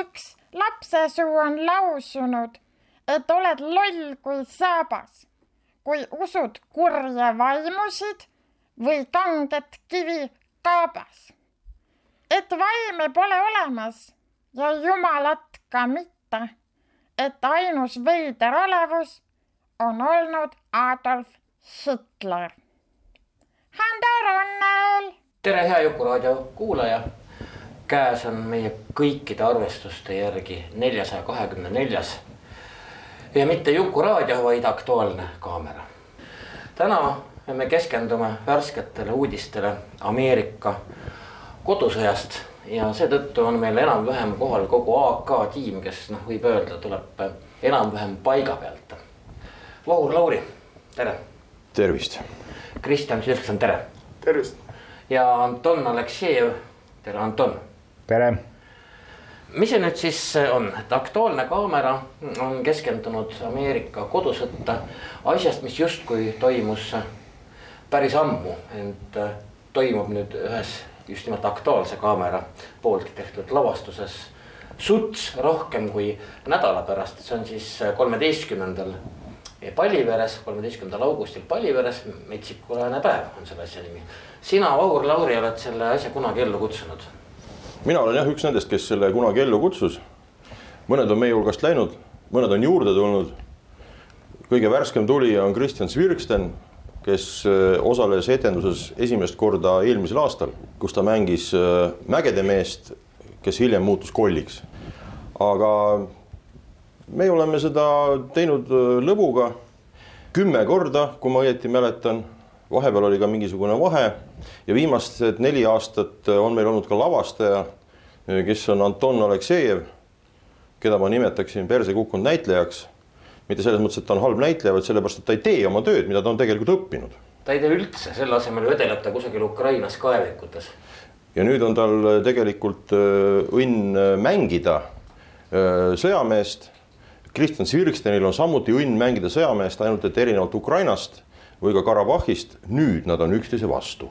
üks lapsesuu on lausunud, et oled loll kui saabas, kui usud kurje vaimusid või kanget kivi kaabas. et vaime pole olemas ja jumalat ka mitte, et ainus veider olevus on olnud Adolf Hitler. Hando Ronnel. tere, hea Jukuraadio kuulaja käes on meie kõikide arvestuste järgi neljasaja kahekümne neljas. ja mitte Juku raadio, vaid Aktuaalne kaamera. täna me keskendume värsketele uudistele Ameerika kodusõjast ja seetõttu on meil enam-vähem kohal kogu AK tiim, kes noh, võib öelda, tuleb enam-vähem paiga pealt. Vahur Lauri, tere. tervist. Kristjan Sirkson, tere. tervist. ja Anton Aleksejev, tere Anton tere. mis see nüüd siis on, et Aktuaalne Kaamera on keskendunud Ameerika kodusõtta asjast, mis justkui toimus päris ammu, ent toimub nüüd ühes just nimelt Aktuaalse Kaamera poolt tehtud lavastuses suts rohkem kui nädala pärast, see on siis kolmeteistkümnendal Palliveres, kolmeteistkümnendal augustil Palliveres, Metsikulane päev on selle asja nimi. sina, Vahur Lauri, oled selle asja kunagi ellu kutsunud mina olen jah, üks nendest, kes selle kunagi ellu kutsus. mõned on meie hulgast läinud, mõned on juurde tulnud. kõige värskem tulija on Kristjan Svirksten, kes äh, osales etenduses esimest korda eelmisel aastal, kus ta mängis äh, mägede meest, kes hiljem muutus kolliks. aga me oleme seda teinud äh, lõbuga kümme korda, kui ma õieti mäletan vahepeal oli ka mingisugune vahe ja viimased neli aastat on meil olnud ka lavastaja, kes on Anton Aleksejev, keda ma nimetaksin perse kukkunud näitlejaks. mitte selles mõttes, et ta on halb näitleja, vaid sellepärast, et ta ei tee oma tööd, mida ta on tegelikult õppinud. ta ei tee üldse, selle asemel vedeleb ta kusagil Ukrainas kaevikutes. ja nüüd on tal tegelikult äh, õnn mängida äh, sõjameest. Kristjan Svirkstenil on samuti õnn mängida sõjameest, ainult et erinevalt Ukrainast või ka Karabahhist, nüüd nad on üksteise vastu.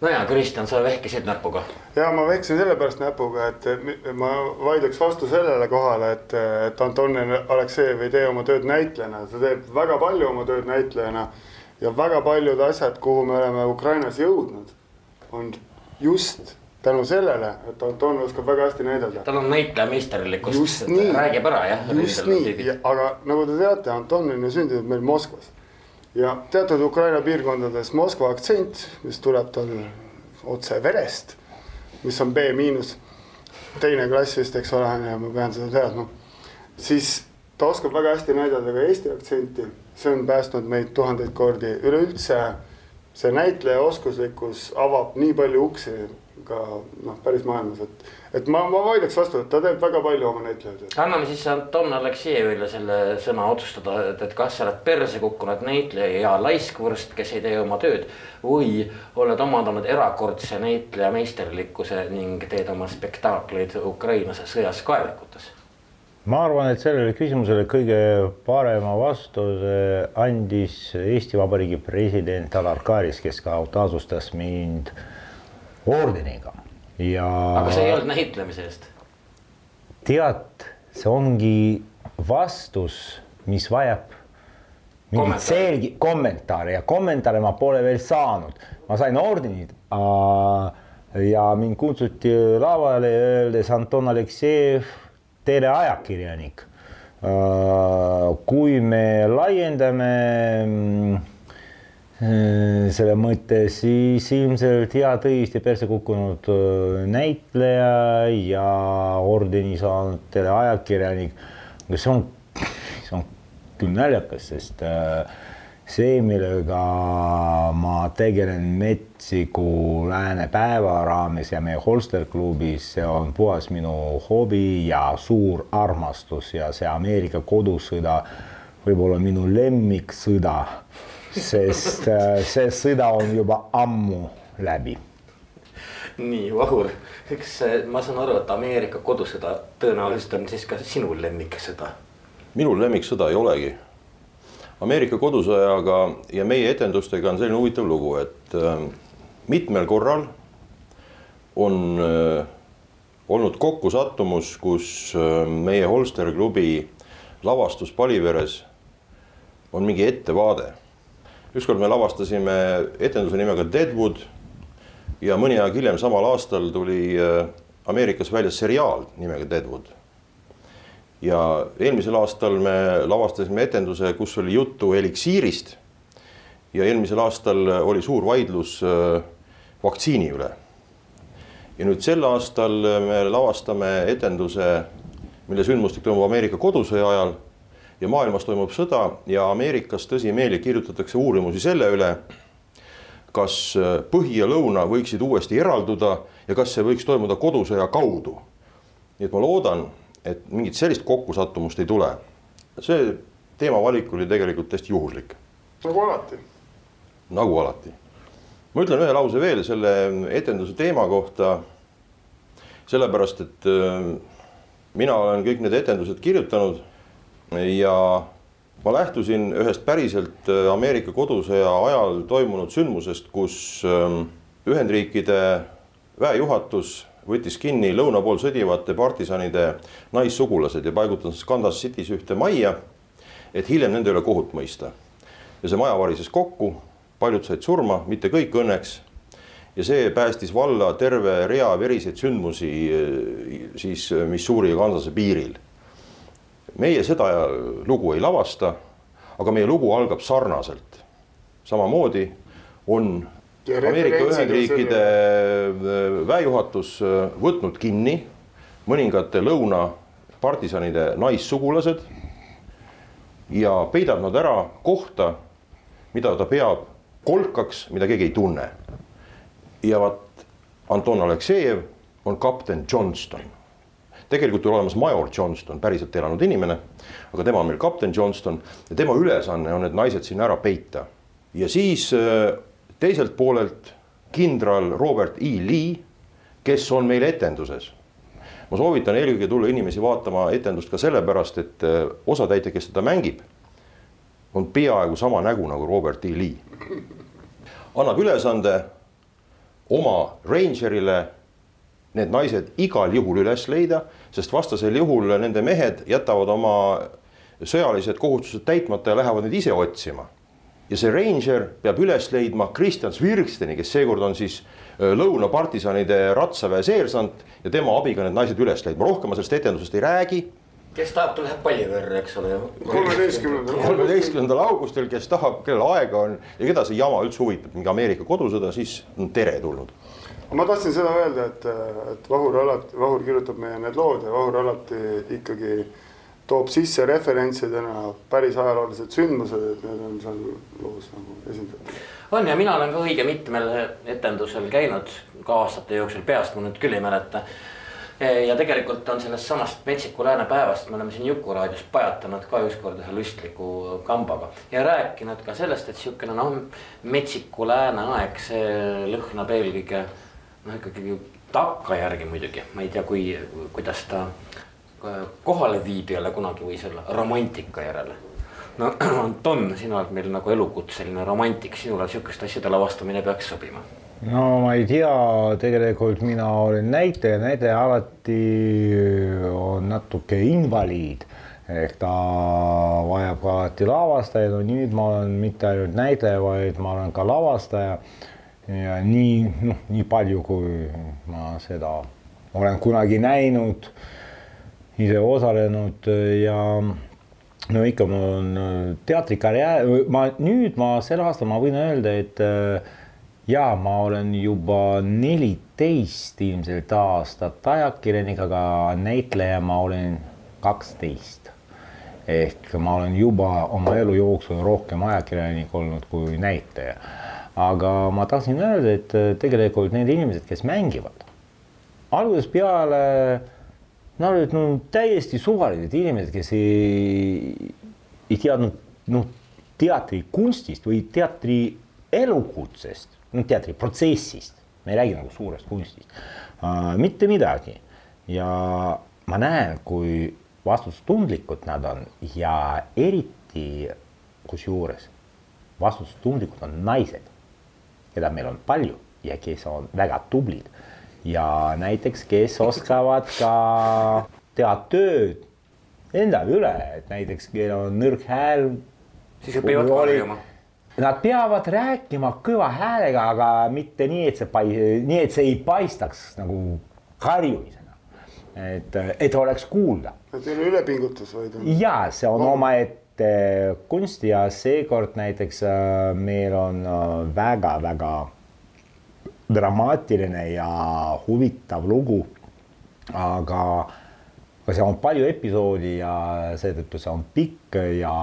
No ja Kristjan, sa vehkisid näpuga. ja ma vehkisin sellepärast näpuga, et ma vaidleks vastu sellele kohale, et, et Anton Aleksejev ei tee oma tööd näitlejana, ta teeb väga palju oma tööd näitlejana. ja väga paljud asjad, kuhu me oleme Ukrainas jõudnud, on just tänu sellele, et Anton oskab väga hästi näidelda. tal on näitleja meisterlikkust. räägib ära jah. just nii, aga nagu te teate, Anton on ju sündinud meil Moskvas ja teatud Ukraina piirkondades Moskva aktsent, mis tuleb tal otse verest, mis on B miinus, teine klass vist, eks ole, ja ma pean seda teadma. siis ta oskab väga hästi näidata ka Eesti aktsenti, see on päästnud meid tuhandeid kordi, üleüldse see näitleja oskuslikkus avab nii palju uksi ka noh, päris maailmas, et, et ma, ma vaidleks vastu, et ta teeb väga palju oma näitlejatööd. anname siis Anton Aleksejevile selle sõna otsustada, et, et kas sa oled perse kukkunud näitleja ja laiskvõrst, kes ei tee oma tööd. või oled omandanud erakordse näitleja meisterlikkuse ning teed oma spektaakleid Ukrainas sõjas kaevikutes ma arvan, et sellele küsimusele kõige parema vastuse andis Eesti Vabariigi president Alar Karis, kes ka tasustas mind ordeniga ja. aga see ei olnud näitlemise eest. tead, see ongi vastus, mis vajab mingit selgi kommentaare ja kommentaare ma pole veel saanud, ma sain ordenid ja mind kutsuti lavale öeldes Anton Aleksejev, teleajakirjanik. kui me laiendame Äh, selle mõtte, siis ilmselt hea tõesti perse kukkunud äh, näitleja ja ordeni saanud teleajakirjanik. see on, see on küll naljakas, sest äh, see, millega ma tegelen Metsiku Lääne päeva raames ja meie Holster klubis, see on puhas minu hobi ja suur armastus ja see Ameerika kodusõda võib olla minu lemmiksõda, sest äh, see sõda on juba ammu läbi nii, Vahur, eks ma saan aru, et Ameerika kodusõda tõenäoliselt on siis ka sinu lemmiksõda. minul lemmiksõda ei olegi Ameerika kodusõjaga ja meie etendustega on selline huvitav lugu, et äh, mitmel korral on äh, olnud kokkusattumus, kus äh, meie Holster klubi lavastus Paliveres on mingi ettevaade. Ükskord me lavastasime etenduse nimega Deadwood ja mõni aeg hiljem samal aastal tuli äh, Ameerikas välja seriaal nimega Deadwood ja eelmisel aastal me lavastasime etenduse, kus oli juttu eliksiirist. ja eelmisel aastal oli suur vaidlus äh, vaktsiini üle. ja nüüd sel aastal me lavastame etenduse, mille sündmustik toimub Ameerika kodusõja ajal ja maailmas toimub sõda ja Ameerikas tõsimeeli kirjutatakse uurimusi selle üle, kas äh, põhi ja lõuna võiksid uuesti eralduda ja kas see võiks toimuda kodusõja kaudu. nii et ma loodan et mingit sellist kokkusattumust ei tule. see teemavalik oli tegelikult täiesti juhuslik. nagu alati. nagu alati. ma ütlen ühe lause veel selle etenduse teema kohta. sellepärast, et äh, mina olen kõik need etendused kirjutanud ja ma lähtusin ühest päriselt äh, Ameerika kodusõja ajal toimunud sündmusest, kus äh, Ühendriikide väejuhatus võttis kinni lõuna pool sõdivate partisanide naissugulased ja paigutas Kansas City's ühte majja, et hiljem nende üle kohut mõista. ja see maja varises kokku, paljud said surma, mitte kõik õnneks. ja see päästis valla terve rea veriseid sündmusi siis Missouri ja Kansase piiril. Meie seda lugu ei lavasta, aga meie lugu algab sarnaselt. samamoodi on Ameerika Ühendriikide väejuhatus äh, võtnud kinni mõningate lõuna partisanide naissugulased ja peidab nad ära kohta, mida ta peab kolkaks, mida keegi ei tunne. ja vot Anton Aleksejev on kapten Johnston. Tegelikult oli olemas major Johnston, päriselt elanud inimene, aga tema on meil kapten Johnston ja tema ülesanne on need naised sinna ära peita. ja siis äh, teiselt poolelt kindral Robert E. Lee, kes on meil etenduses. ma soovitan eelkõige tulla inimesi vaatama etendust ka sellepärast, et äh, osatäitja, kes teda mängib, on peaaegu sama nägu nagu Robert E. Lee. annab ülesande oma Rangerile need naised igal juhul üles leida, sest vastasel juhul nende mehed jätavad oma sõjalised kohustused täitmata ja lähevad neid ise otsima ja see Ranger peab üles leidma Kristjan Svirksteni, kes seekord on siis lõuna partisanide ratsaväe seersant ja tema abiga need naised üles leidma, rohkem ma sellest etendusest ei räägi. kes tahab, ta läheb Palliverre, eks ole. kolmeteistkümnendal. kolmeteistkümnendal augustil, kes tahab, kellel aega on ja keda see jama üldse huvitab, mingi Ameerika kodusõda, siis teretulnud ma tahtsin seda öelda, et, et Vahur alati, Vahur kirjutab meie need lood ja Vahur alati ikkagi toob sisse referentsidena päris ajaloolised sündmused, et need on seal loos nagu esindatud. on ja mina olen ka õige mitmel etendusel käinud ka aastate jooksul, peast ma nüüd küll ei mäleta. ja tegelikult on sellest samast Metsiku Lääne päevast, me oleme siin Jukuraadios pajatanud ka ükskord ühe lustliku kambaga ja rääkinud ka sellest, et sihukene noh, Metsiku Lääne aeg, see lõhnab eelkõige noh, ikkagi takkajärgi muidugi, ma ei tea, kui, kuidas ta kohaleviibijale kunagi võis olla romantika järele. no Anton, sina oled meil nagu elukutseline romantik, sinule sihukeste asjade lavastamine peaks sobima. no ma ei tea, tegelikult mina olen näitleja, näitleja alati on natuke invaliid ehk ta vajab alati lavastajaid, no nüüd ma olen mitte ainult näitleja, vaid ma olen ka lavastaja. Ja nii, noh, nii palju, kui ma seda olen kunagi näinud ise osalenud ja no ikka mul on äh, teatrikarjäär, ma nüüd ma sel aastal ma võin öelda, et äh, ja ma olen juba neliteist ilmselt aastat ajakirjanik, aga näitleja ma olen kaksteist. ehk ma olen juba oma elu jooksul rohkem ajakirjanik olnud kui näitleja. Aga ma tahtsin öelda, et tegelikult need inimesed, kes mängivad, algusest peale nad olid no, täiesti suvalised inimesed, kes ei, ei teadnud noh, teatrikunstist või teatri elukutsest, no teatriprotsessist, me ei räägi nagu suurest kunstist uh,, mitte midagi. ja ma näen, kui vastutustundlikud nad on ja eriti kusjuures vastutustundlikud on naised, keda meil on palju ja kes on väga tublid ja näiteks, kes oskavad ka teha tööd endale üle, et näiteks kellel on nõrk hääl. siis nad peavad karjuma. Nad peavad rääkima kõva häälega, aga mitte nii, et see pai-, nii, et see ei paistaks nagu karjumisena. et, et oleks kuulda. et ei ole ülepingutus, vaid on. ja see on omaette kunst ja seekord näiteks äh, meil on väga-väga äh, dramaatiline ja huvitav lugu. aga, aga seal on palju episoodi ja seetõttu see on pikk ja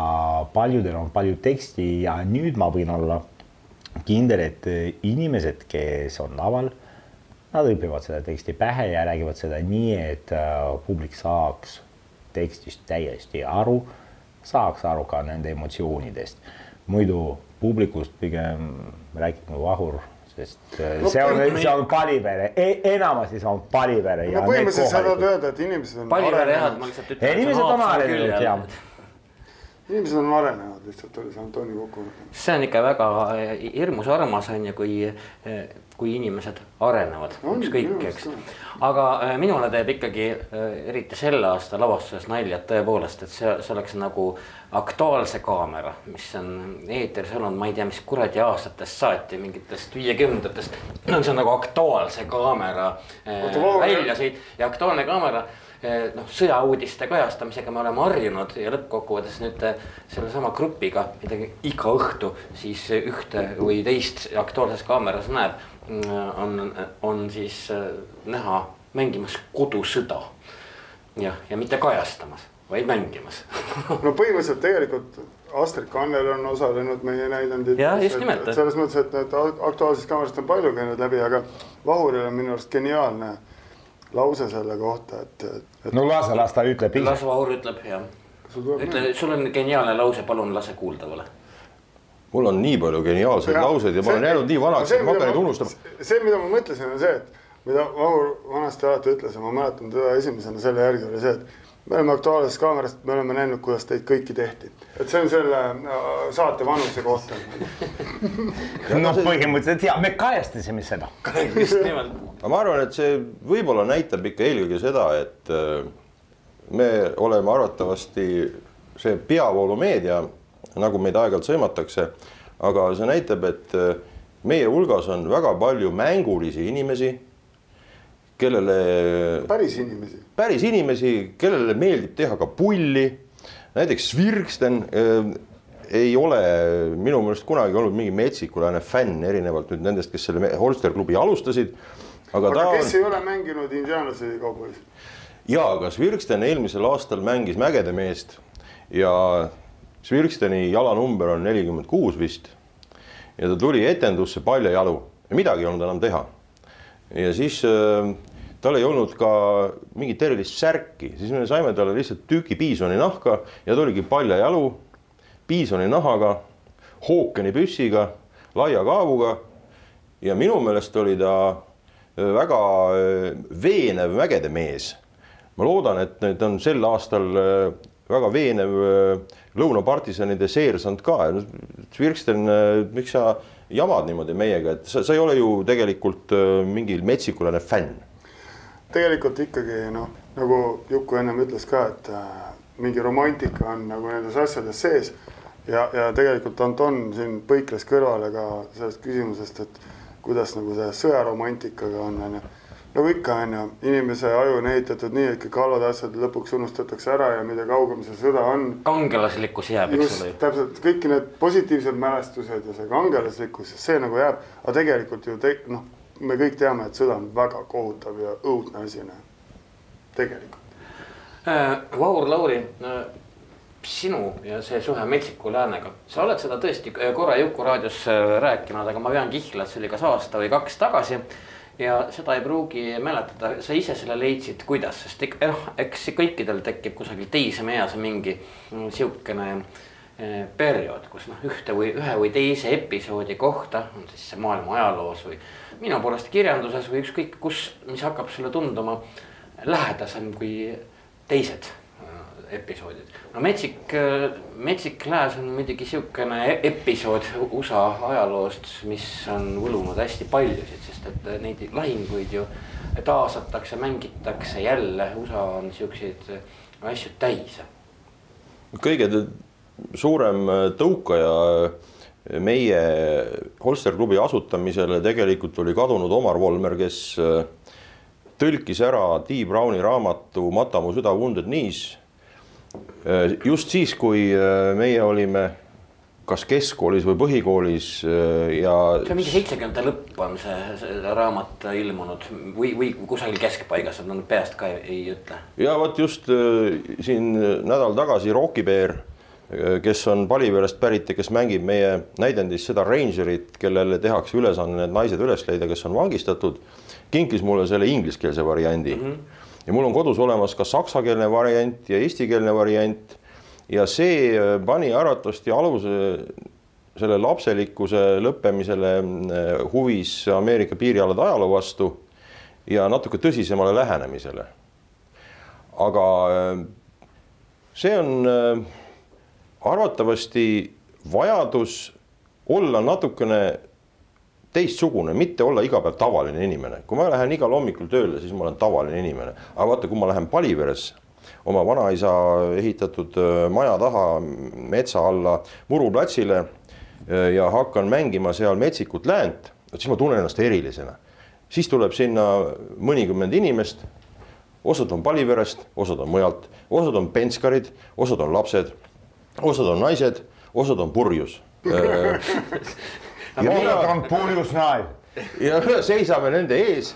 paljudel on palju teksti ja nüüd ma võin olla kindel, et inimesed, kes on laval, nad õpivad seda teksti pähe ja räägivad seda nii, et äh, publik saaks tekstist täiesti aru, saaks aru ka nende emotsioonidest. muidu publikust pigem räägib mu Vahur sest äh, no, see on, see on Palivere e, enamasti see on Palivere. no põhimõtteliselt sa tahad öelda, et inimesed on. Palivere jah, et ma lihtsalt ütlen. inimesed on arenenud jah inimesed on arenenud, lihtsalt oli see Antoni kokkuvõte. see on ikka väga hirmus armas on ju, kui, eh, kui inimesed arenevad, ükskõik, eks. aga eh, minule teeb ikkagi eriti selle aasta lavastuses nalja, et tõepoolest, et see, see oleks nagu Aktuaalse kaamera, mis on eetris olnud, ma ei tea, mis kuradi aastatest saati, mingitest viiekümnendatest. see on nagu Aktuaalse kaamera väljasõit ja Aktuaalne kaamera noh, sõjauudiste kajastamisega me oleme harjunud ja lõppkokkuvõttes nüüd sellesama grupiga midagi iga õhtu siis ühte või teist Aktuaalses Kaameras näeb. Mm, on, on siis eh, näha mängimas kodusõda. jah, ja mitte kajastamas, vaid mängimas no põhimõtteliselt tegelikult Astrid Kannel on osalenud meie näidendit. jah, just nimelt. selles mõttes, et need Aktuaalsest Kaamerast on palju käinud läbi, aga Vahuril on minu arust geniaalne lause selle kohta, et, et.... no lase, las ta ütleb ise. las Vaur ütleb jah. ütle, sul on geniaalne lause, palun lase kuuldavale. Mul on nii palju geniaalseid ja, lauseid ja ma olen jäänud nii vanaks, et ma hakkan neid unustama. see, mida ma mõtlesin, on see, et mida Vaur vanasti alati ütles ja ma mäletan teda esimesena selle järgi oli see, et me oleme Aktuaalsest Kaamerast, me oleme näinud, kuidas teid kõiki tehti. et see on selle äh, saate vanuse kohta noh, põhimõtteliselt ja me kajastasime seda. just nimelt. aga ma arvan, et see võib-olla näitab ikka eelkõige seda, et äh, me oleme arvatavasti see peavoolumeedia, nagu meid aeg-ajalt sõimatakse, aga see näitab, et äh, meie hulgas on väga palju mängulisi inimesi kellele. päris inimesi. päris inimesi, kellele meeldib teha ka pulli. näiteks Svirgsten äh, ei ole minu meelest kunagi olnud mingi metsikulane fänn, erinevalt nüüd nendest, kes selle Holster klubi alustasid. aga, aga kes on... ei ole mänginud indiaanlase kaubois? ja, aga Svirgsten eelmisel aastal mängis Mägede meest ja Svirgsteni jalanumber on nelikümmend kuus vist. ja ta tuli etendusse paljajalu ja midagi ei olnud enam teha. ja siis äh, tal ei olnud ka mingit erilist särki, siis me saime talle lihtsalt tüki piisoni nahka ja ta oligi paljajalu, piisoni nahaga, hookeni püssiga, laia kaabuga. ja minu meelest oli ta äh, väga äh, veenev mägede mees. ma loodan, et nüüd on sel aastal väga veenev lõunapartisanide seersant ka. Svirksten, miks sa jamad niimoodi meiega, et sa, sa ei ole ju tegelikult mingi metsikulane fänn tegelikult ikkagi noh, nagu Juku ennem ütles ka, et äh, mingi romantika on nagu nendes asjades sees. ja, ja tegelikult Anton siin põikles kõrvale ka sellest küsimusest, et kuidas nagu see sõjaromantikaga on, on ju. Nagu ikka, on ju, inimese aju on ehitatud nii, et kõik halvad asjad lõpuks unustatakse ära ja mida kaugem see sõda on. kangelaslikkus jääb, eks ole. täpselt, kõik need positiivsed mälestused ja see kangelaslikkus, see nagu jääb, aga tegelikult ju te, noh me kõik teame, et sõda on väga kohutav ja õudne asi, noh, tegelikult äh,. Vaur Lauri äh,, sinu ja see suhe Metsiku Läänega, sa oled seda tõesti korra Jukuraadios rääkinud, aga ma vean kihla, et see oli kas aasta või kaks tagasi ja seda ei pruugi mäletada, sa ise selle leidsid, kuidas, sest ikka noh, eks kõikidel tekib kusagil teisme eas mingi mm, sihukene eh, periood, kus noh, ühte või ühe või teise episoodi kohta, on siis see maailma ajaloos või minu poolest kirjanduses või ükskõik kus, mis hakkab sulle tunduma lähedasem kui teised episoodid. no Metsik, Metsik Lääs on muidugi sihukene e-, episood USA ajaloost, mis on võlunud hästi paljusid, sest et neid lahinguid ju taasatakse, mängitakse jälle, USA on siukseid asju täis. kõige suurem tõukaja meie Holster klubi asutamisele tegelikult oli kadunud Omar Volmer, kes tõlkis ära T. Browni raamatu Mata mu süda Wounded Knees Äh, just siis, kui äh, meie olime kas keskkoolis või põhikoolis äh, ja. see on mingi seitsmekümnendate lõpp on see, see raamat ilmunud või, või kusagil keskpaigas, ma nüüd peast ka ei, ei ütle. ja vot just siin nädal tagasi Rocki Bear, kes on Paliverest pärit ja kes mängib meie näidendis seda Rangerit, kellele tehakse ülesanne need naised üles leida, kes on vangistatud, kinkis mulle selle ingliskeelse variandi mm. -hmm ja mul on kodus olemas ka saksakeelne variant ja eestikeelne variant. ja see äh, pani arvatavasti aluse selle lapselikkuse lõppemisele äh, huvis Ameerika piirialade ajaloo vastu ja natuke tõsisemale lähenemisele. aga äh, see on arvatavasti vajadus olla natukene teistsugune, mitte olla iga päev tavaline inimene. kui ma lähen igal hommikul tööle, siis ma olen tavaline inimene, aga vaata, kui ma lähen Paliveresse oma vanaisa ehitatud äh, maja taha metsa alla muruplatsile äh, ja hakkan mängima seal metsikut läänt, siis ma tunnen ennast erilisena. siis tuleb sinna mõnikümmend inimest, osad on Paliverest, osad on mujalt, osad on penskarid, osad on lapsed, osad on naised, osad on purjus äh, ja mina on purjus naev. ja seisame nende ees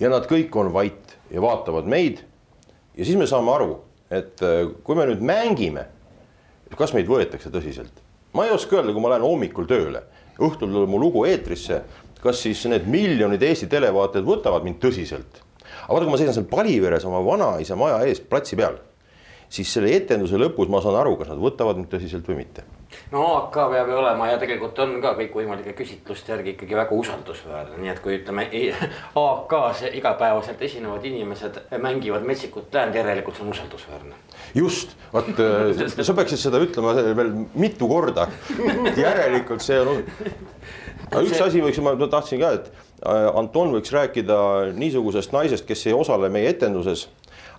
ja nad kõik on vait ja vaatavad meid. ja siis me saame aru, et äh, kui me nüüd mängime, kas meid võetakse tõsiselt. ma ei oska öelda, kui ma lähen hommikul tööle, õhtul tuleb mu lugu eetrisse, kas siis need miljonid Eesti televaatajad võtavad mind tõsiselt. aga vaata, kui ma seisan seal Paliveres oma vanaisa maja ees platsi peal, siis selle etenduse lõpus ma saan aru, kas nad võtavad mind tõsiselt või mitte no AK peab ju olema ja tegelikult on ka kõikvõimalike küsitluste järgi ikkagi väga usaldusväärne, nii et kui ütleme AK-s igapäevaselt esinevad inimesed mängivad metsikut läänd, järelikult see on usaldusväärne. just, vot äh, sa peaksid seda ütlema veel mitu korda. järelikult see on, üks asi võiks, ma tahtsin ka, et äh, Anton võiks rääkida niisugusest naisest, kes ei osale meie etenduses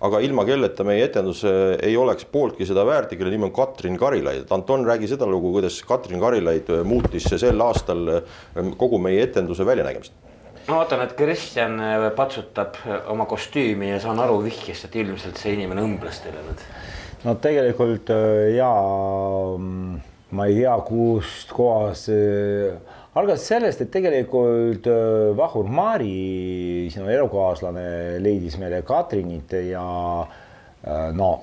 aga ilma kelleta meie etendus ei oleks pooltki seda väärt ja kelle nimi on Katrin Karilaid. Anton, räägi seda lugu, kuidas Katrin Karilaid muutis sel aastal ähm, kogu meie etenduse väljanägemist ma vaatan, et Kristjan äh, patsutab äh, oma kostüümi ja saan aru vihjest, et ilmselt see inimene õmbles teile nüüd. no tegelikult äh, ja mm, ma ei tea, kust kohast algas sellest, et tegelikult äh, Vahur Mari, sinu elukaaslane, leidis meile Katrinit ja äh, no,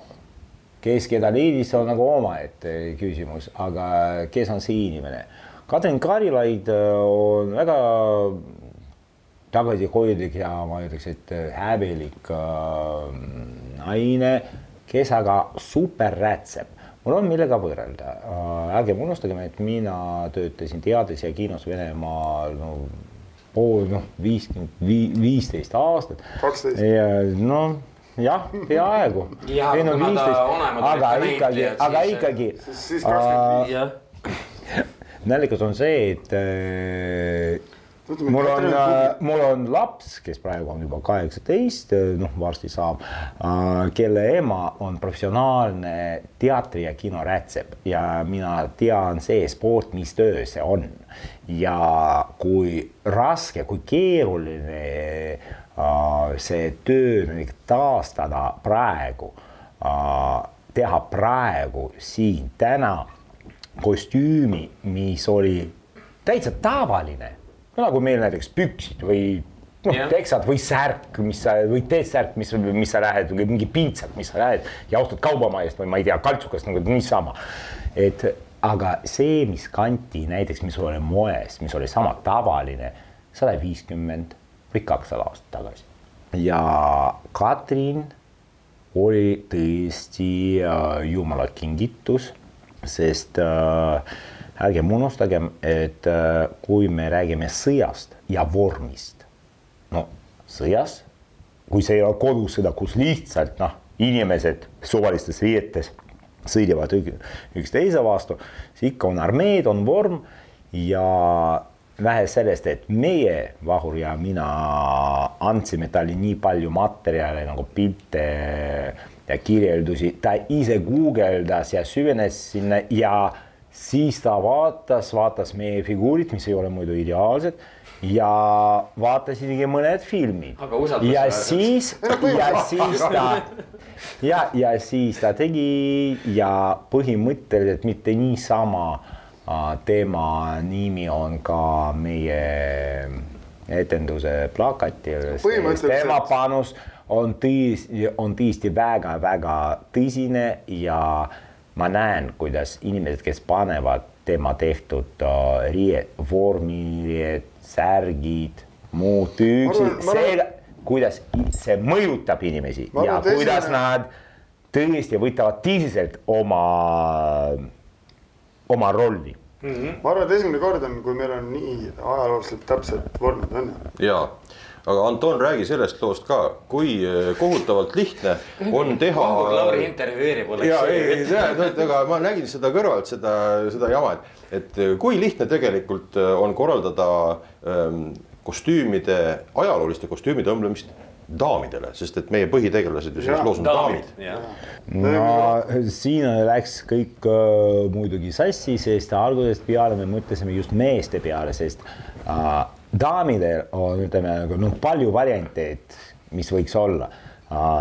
kes keda leidis, on nagu omaette küsimus, aga kes on see inimene? Katrin Karilaid äh, on väga tagasihoidlik ja ma ütleks, et häbelik naine, kes aga super rätsep mul on millega võrrelda, äh, ärgem unustagem, et mina töötasin teatris ja kinos Venemaal no pool noh, viiskümmend, viisteist aastat. kaksteist. noh, jah, peaaegu. ei no viisteist, aga ikkagi, aga ikkagi. siis kakskümmend viis. naljakas on see, et äh, mul on, äh, mul on laps, kes praegu on juba kaheksateist, äh, noh, varsti saab, äh, kelle ema on professionaalne teatri ja kino rätsep ja mina tean seestpoolt, mis töö see on. ja kui raske, kui keeruline see töö taastada praegu, teha praegu siin täna kostüümi, mis oli täitsa tavaline no nagu meil näiteks püksid või noh Jah. teksad või särk, mis sa või T-särk, mis, mis sa lähed või mingi pintsak, mis sa lähed ja ostad kaubamajast või ma ei tea, kaltsukast nagu niisama. et aga see, mis kanti näiteks, mis oli moes, mis oli sama tavaline sada viiskümmend või kakssada aastat tagasi. ja Katrin oli tõesti äh, jumala kingitus, sest äh, ärgem unustagem, et äh, kui me räägime sõjast ja vormist, no sõjas, kui see ei ole kodusõda, kus lihtsalt noh, inimesed suvalistes riietes sõidavad ük- üksteise vastu, siis ikka on armeed, on vorm ja vähe sellest, et meie, Vahur ja mina andsime talle nii palju materjale nagu pilte ja kirjeldusi, ta ise guugeldas ja süvenes sinna ja siis ta vaatas, vaatas meie figuurid, mis ei ole muidu ideaalsed ja vaatas isegi mõned filmid. Ja siis, ja siis ta ja, ja siis ta tegi ja põhimõtteliselt mitte niisama äh, tema nimi on ka meie etenduse plakatil, tema panus on tõesti, on tõesti väga-väga tõsine ja ma näen, kuidas inimesed, kes panevad tema tehtud äh, riied, vormiriied, särgid, muud arvan- see, kuidas see mõjutab inimesi Ma ja arvan, kuidas esimene- nad tõesti võtavad tõsiselt oma, oma rolli. ma arvan, et esimene kord on, kui meil on nii ajalooliselt täpsed vormid, on ju. Aga Anton, räägi sellest loost ka, kui eh, kohutavalt lihtne on teha. Lauri intervjueerib oleks. ja ei, ei tea, no et aga ma nägin seda kõrvalt, seda, seda jama, et, et kui lihtne tegelikult äh, on korraldada ähm, kostüümide, ajalooliste kostüümide õmblemist daamidele, sest et meie põhitegelased ju selles loos on daamid, daamid. no siin läks kõik äh, muidugi sassi, sest algusest peale me mõtlesime just meeste peale, sest äh, daamidel on, ütleme nagu noh, palju variante, et mis võiks olla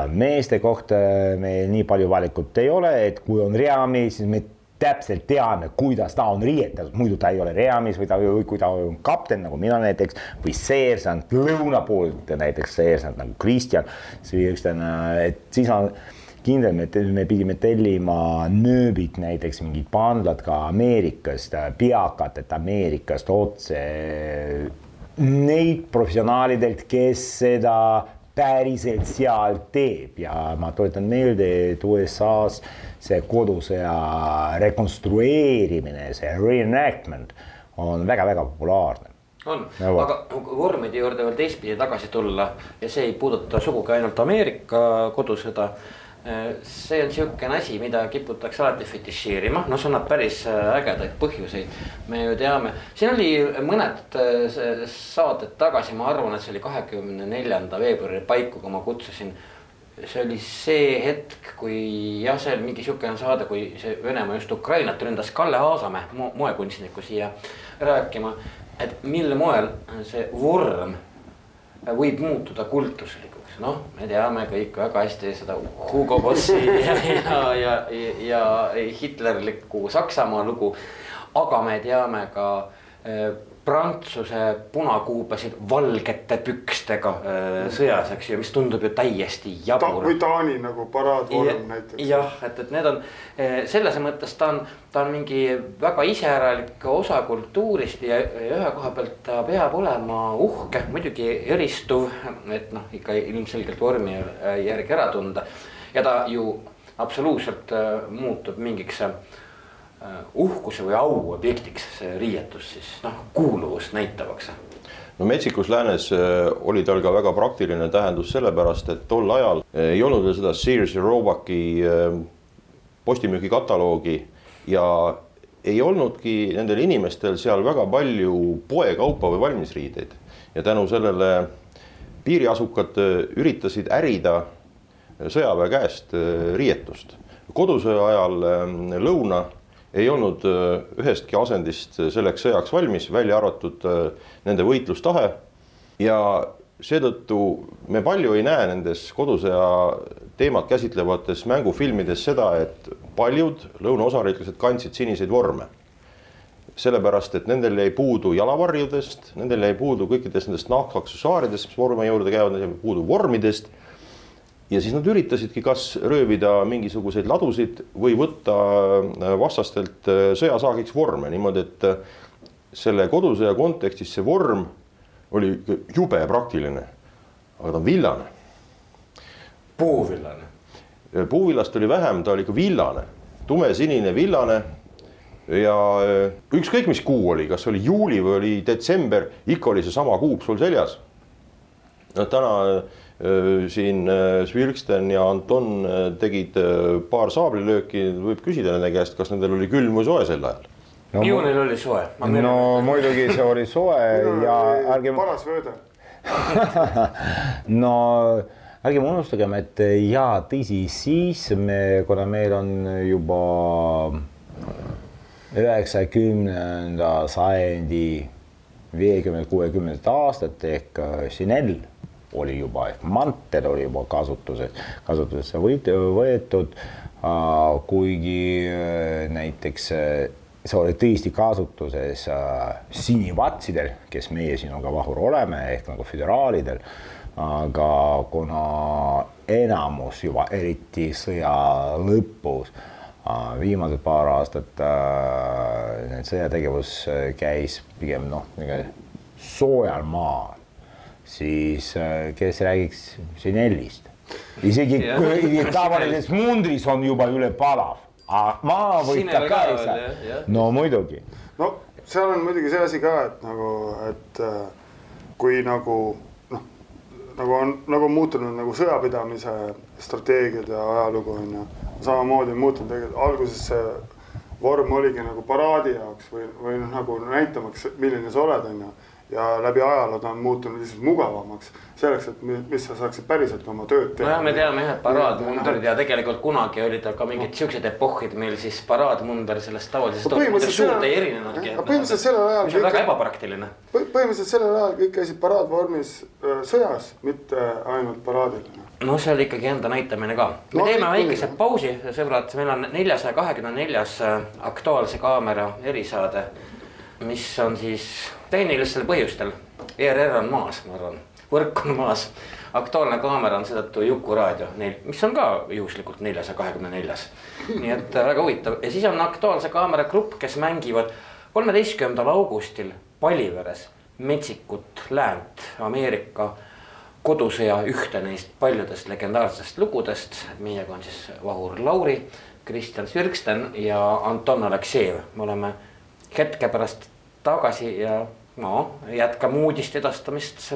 meeste kohta meil nii palju valikut ei ole, et kui on reamees, siis me täpselt teame, kuidas ta on riietatud, muidu ta ei ole reamees või ta, kui ta on kapten nagu mina näiteks või seersant lõuna poolt näiteks seersant nagu Kristjan et siis on kindel, me, me pidime tellima nööbid näiteks mingid pandlad ka Ameerikast, peakatet Ameerikast otse. Neid professionaalidelt, kes seda päriselt seal teeb. Ja ma tuletan meelde, et USA-s see kodusõja rekonstrueerimine, see reenactment on väga-väga populaarne. On. No aga vormide juurde veel teistpidi tagasi tulla ja see ei puuduta sugugi ainult Ameerika kodusõda. See on sihukene asi, mida kiputakse alati fetišeerima, noh, see annab päris äh, ägedaid põhjuseid. me ju teame, siin oli mõned äh, saated tagasi, ma arvan, et see oli kahekümne neljanda veebruari paiku, kui ma kutsusin see oli see hetk, kui jah, see oli mingi sihukene saade, kui see Venemaa just Ukrainat ründas Kalle Aasamäe mo, moekunstnikku siia rääkima. et mil moel see vorm võib muutuda kultuslikuks, noh, me teame kõik väga hästi seda Hugo Bossi ja, ja, ja, ja hitlerlikku Saksamaa lugu. aga me teame ka eh, Prantsuse punakuubasid valgete pükstega äh, sõjas, eks ju, mis tundub ju täiesti Ta, jabur või Taani nagu paraadvorm näiteks. jah, et, et need on eh, selles mõttes ta on, ta on mingi väga iseäralik osa kultuurist ja, ühe koha pealt ta peab olema uhke, muidugi eristuv, et noh, ikka ilmselgelt vormi järgi ära tunda. ja ta ju absoluutselt äh, muutub mingiks äh, uhkuse või au objektiks, see riietus siis noh, kuuluvust näitavaks no Metsikus läänes äh, oli tal ka väga praktiline tähendus sellepärast, et tol ajal äh, ei olnud veel seda Sears ja Roebucki äh, postimüügikataloogi ja ei olnudki nendel inimestel seal väga palju poekaupa või valmisriideid ja tänu sellele piiriasukad äh, üritasid ärida sõjaväe käest äh, riietust. kodusõja ajal äh, lõuna ei olnud äh, ühestki asendist selleks sõjaks valmis, välja arvatud äh, nende võitlustahe. ja seetõttu me palju ei näe nendes kodusõja teemat käsitlevates mängufilmides seda, et paljud lõunaosariiklased kandsid siniseid vorme. sellepärast et nendel jäi puudu jalavarjudest, nendel jäi puudu kõikidest nendest nahkaksessuaaridest, mis vormi juurde käivad, neil jäi puudu vormidest. Ja siis nad üritasidki kas röövida mingisuguseid ladusid või võtta äh, vastastelt äh, sõjasaagiks vorme niimoodi, et äh, selle kodusõja kontekstis see vorm oli jube praktiline, aga ta on villane. puuvillane. puuvillast oli vähem, ta oli ikka villane, tumesinine villane ja ükskõik, mis kuu oli, kas oli juuli või oli detsember, ikka oli seesama kuup sul seljas. no täna siin äh, Svirksten ja Anton tegid paar saablilööki, võib küsida nende käest, kas nendel oli külm või soe sel ajal no, ju neil oli soe. no muidugi see oli soe ja ärgem. paras vööde no ärgem unustagem, et ja tõsi, siis me, kuna meil on juba üheksakümnenda sajandi viiekümne, kuuekümnendat aastat ehk Chanel oli juba ehk mantel oli juba kasutuses, kasutusesse võetud. kuigi näiteks see oli tõesti kasutuses sinivatsidel, kes meie sinuga vahur oleme ehk nagu föderaalidel. aga kuna enamus juba eriti sõja lõpus viimased paar aastat äh, sõjategevus käis pigem noh, soojal maal, siis äh, kes räägiks Chanelist, isegi tavalises mundris on juba üle palav, maa võtab ka ei saa, no muidugi. no seal on muidugi see asi ka, et nagu, et äh, kui nagu noh, nagu on, nagu on muutunud nagu sõjapidamise strateegiad ja ajalugu on ju. Samamoodi muutunud, tegelikult alguses see vorm oligi nagu paraadi jaoks või, või noh, nagu näitamaks, milline sa oled, on ju. Ja läbi ajaloo ta on muutunud lihtsalt mugavamaks selleks, et mis sa saaksid päriselt oma tööd teha. nojah, me teame jah, et paraadmundrid ja tegelikult kunagi olid ka mingid siuksed epohhid, mil siis paraadmunder sellest tavalisest põhimõtteliselt suurt ei erinenudki. põhimõtteliselt sellel ajal. mis on väga ebapraktiline. põhimõtteliselt sellel ajal kõik käisid paraadvormis sõjas, mitte ainult paraadil no see oli ikkagi enda näitamine ka. me no, teeme väikese pausi, sõbrad, meil on neljasaja kahekümne neljas äh, Aktuaalse Kaamera erisaade, mis on siis tehnilistel põhjustel. ERR on maas, ma arvan, võrk on maas. aktuaalne kaamera on seetõttu Juku-raadio neil, mis on ka juhuslikult neljasaja kahekümne neljas. nii et äh, väga huvitav ja siis on Aktuaalse Kaamera grupp, kes mängivad kolmeteistkümnendal augustil Paliveres metsikut läänt Ameerika kodusõja ühte neist paljudest legendaarsest lugudest. meiega on siis Vahur Lauri, Kristjan Svirksten ja Anton Aleksejev. me oleme hetke pärast tagasi ja no jätkame uudiste edastamist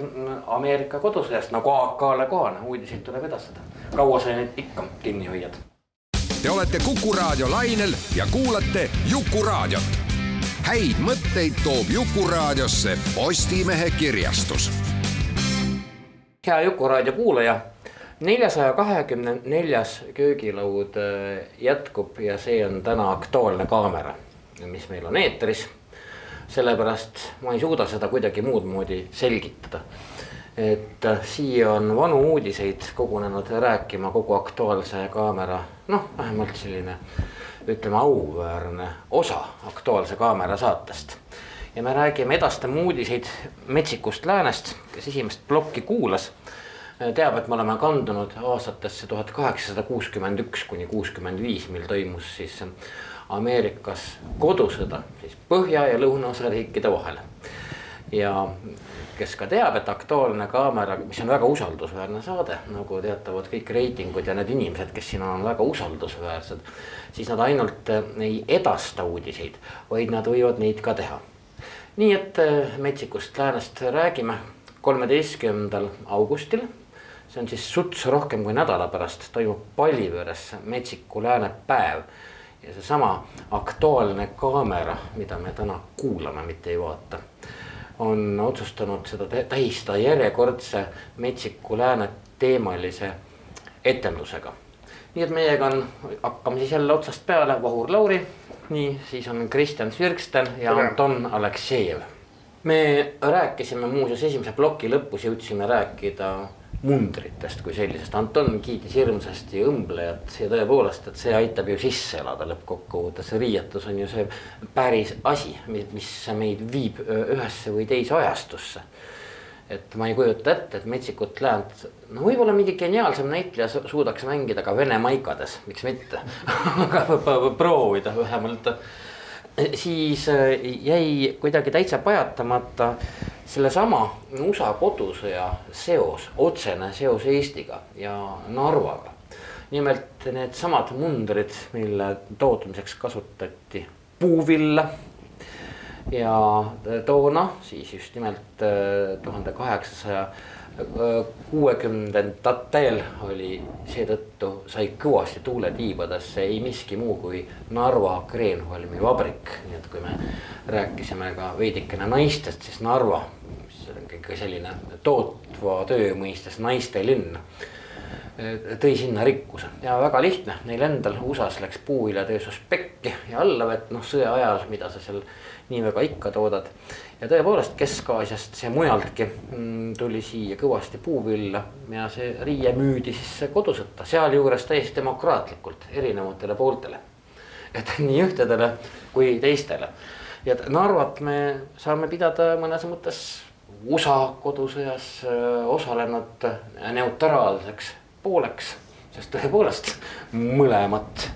Ameerika kodusõjast nagu AK-le kohane, uudiseid tuleb edastada. kaua sa neid ikka kinni hoiad? Te olete Kuku raadio lainel ja kuulate Jukuraadiot. häid mõtteid toob Jukuraadiosse Postimehe kirjastus hea Jukuraadio kuulaja, neljasaja kahekümne neljas köögilaud äh, jätkub ja see on täna Aktuaalne kaamera, mis meil on eetris. sellepärast ma ei suuda seda kuidagi muud moodi selgitada. et äh, siia on vanu uudiseid kogunenud rääkima kogu Aktuaalse kaamera, noh, vähemalt selline ütleme auväärne osa Aktuaalse kaamera saatest ja me räägime, edastame uudiseid metsikust läänest, kes esimest plokki kuulas. teab, et me oleme kandunud aastatesse tuhat kaheksasada kuuskümmend üks kuni kuuskümmend viis, mil toimus siis Ameerikas kodusõda siis põhja ja lõunaosa riikide vahel. ja kes ka teab, et Aktuaalne kaamera, mis on väga usaldusväärne saade, nagu teatavad kõik reitingud ja need inimesed, kes siin on, väga usaldusväärsed. siis nad ainult ei edasta uudiseid, vaid nad võivad neid ka teha nii et äh, metsikust läänest räägime kolmeteistkümnendal augustil. see on siis suts rohkem kui nädala pärast toimub Pallivööres metsiku lääne päev. Ja seesama Aktuaalne kaamera, mida me täna kuulame, mitte ei vaata, on otsustanud seda tähistada järjekordse metsiku lääne teemalise etendusega. nii et meiega on, hakkame siis jälle otsast peale, Vahur Lauri nii, siis on Kristjan Svirksten ja. Anton Aleksejev. me rääkisime muuseas esimese ploki lõpus jõudsime rääkida mundritest kui sellisest. Anton kiitis hirmsasti õmblejat ja tõepoolest, et see aitab ju sisse elada lõppkokkuvõttes, see riietus on ju see päris asi, mis meid viib ühesse või teise ajastusse. et ma ei kujuta ette, et Metsikut Läänt, no võib-olla mingi geniaalsem näitleja suudaks mängida ka vene maikades, miks mitte aga proovida vähemalt siis jäi kuidagi täitsa pajatamata sellesama USA kodusõja seos, otsene seos Eestiga ja Narvaga. nimelt needsamad mundrid, mille tootmiseks kasutati puuvilla. ja toona siis just nimelt äh, tuhande kaheksasaja kuuekümnendatel oli seetõttu sai kõvasti tuule tiibadesse ei miski muu kui Narva Kreenholmi vabrik. nii et kui me rääkisime ka veidikene naistest, siis Narva, mis on ikkagi selline tootva töö mõistes naiste linn tõi sinna rikkuse ja väga lihtne, neil endal USA-s läks puuviljatööstus pekki ja alla, et noh, sõja ajal, mida sa seal nii väga ikka toodad ja tõepoolest Kesk-Aasiast ja mujaltki mm, tuli siia kõvasti puuvilla ja see riie müüdi siis kodusõtta, sealjuures täiesti demokraatlikult erinevatele pooltele. et nii ühtedele kui teistele. Ja Narvat me saame pidada mõnes mõttes USA kodusõjas äh, osalenud neutraalseks pooleks, sest tõepoolest mõlemat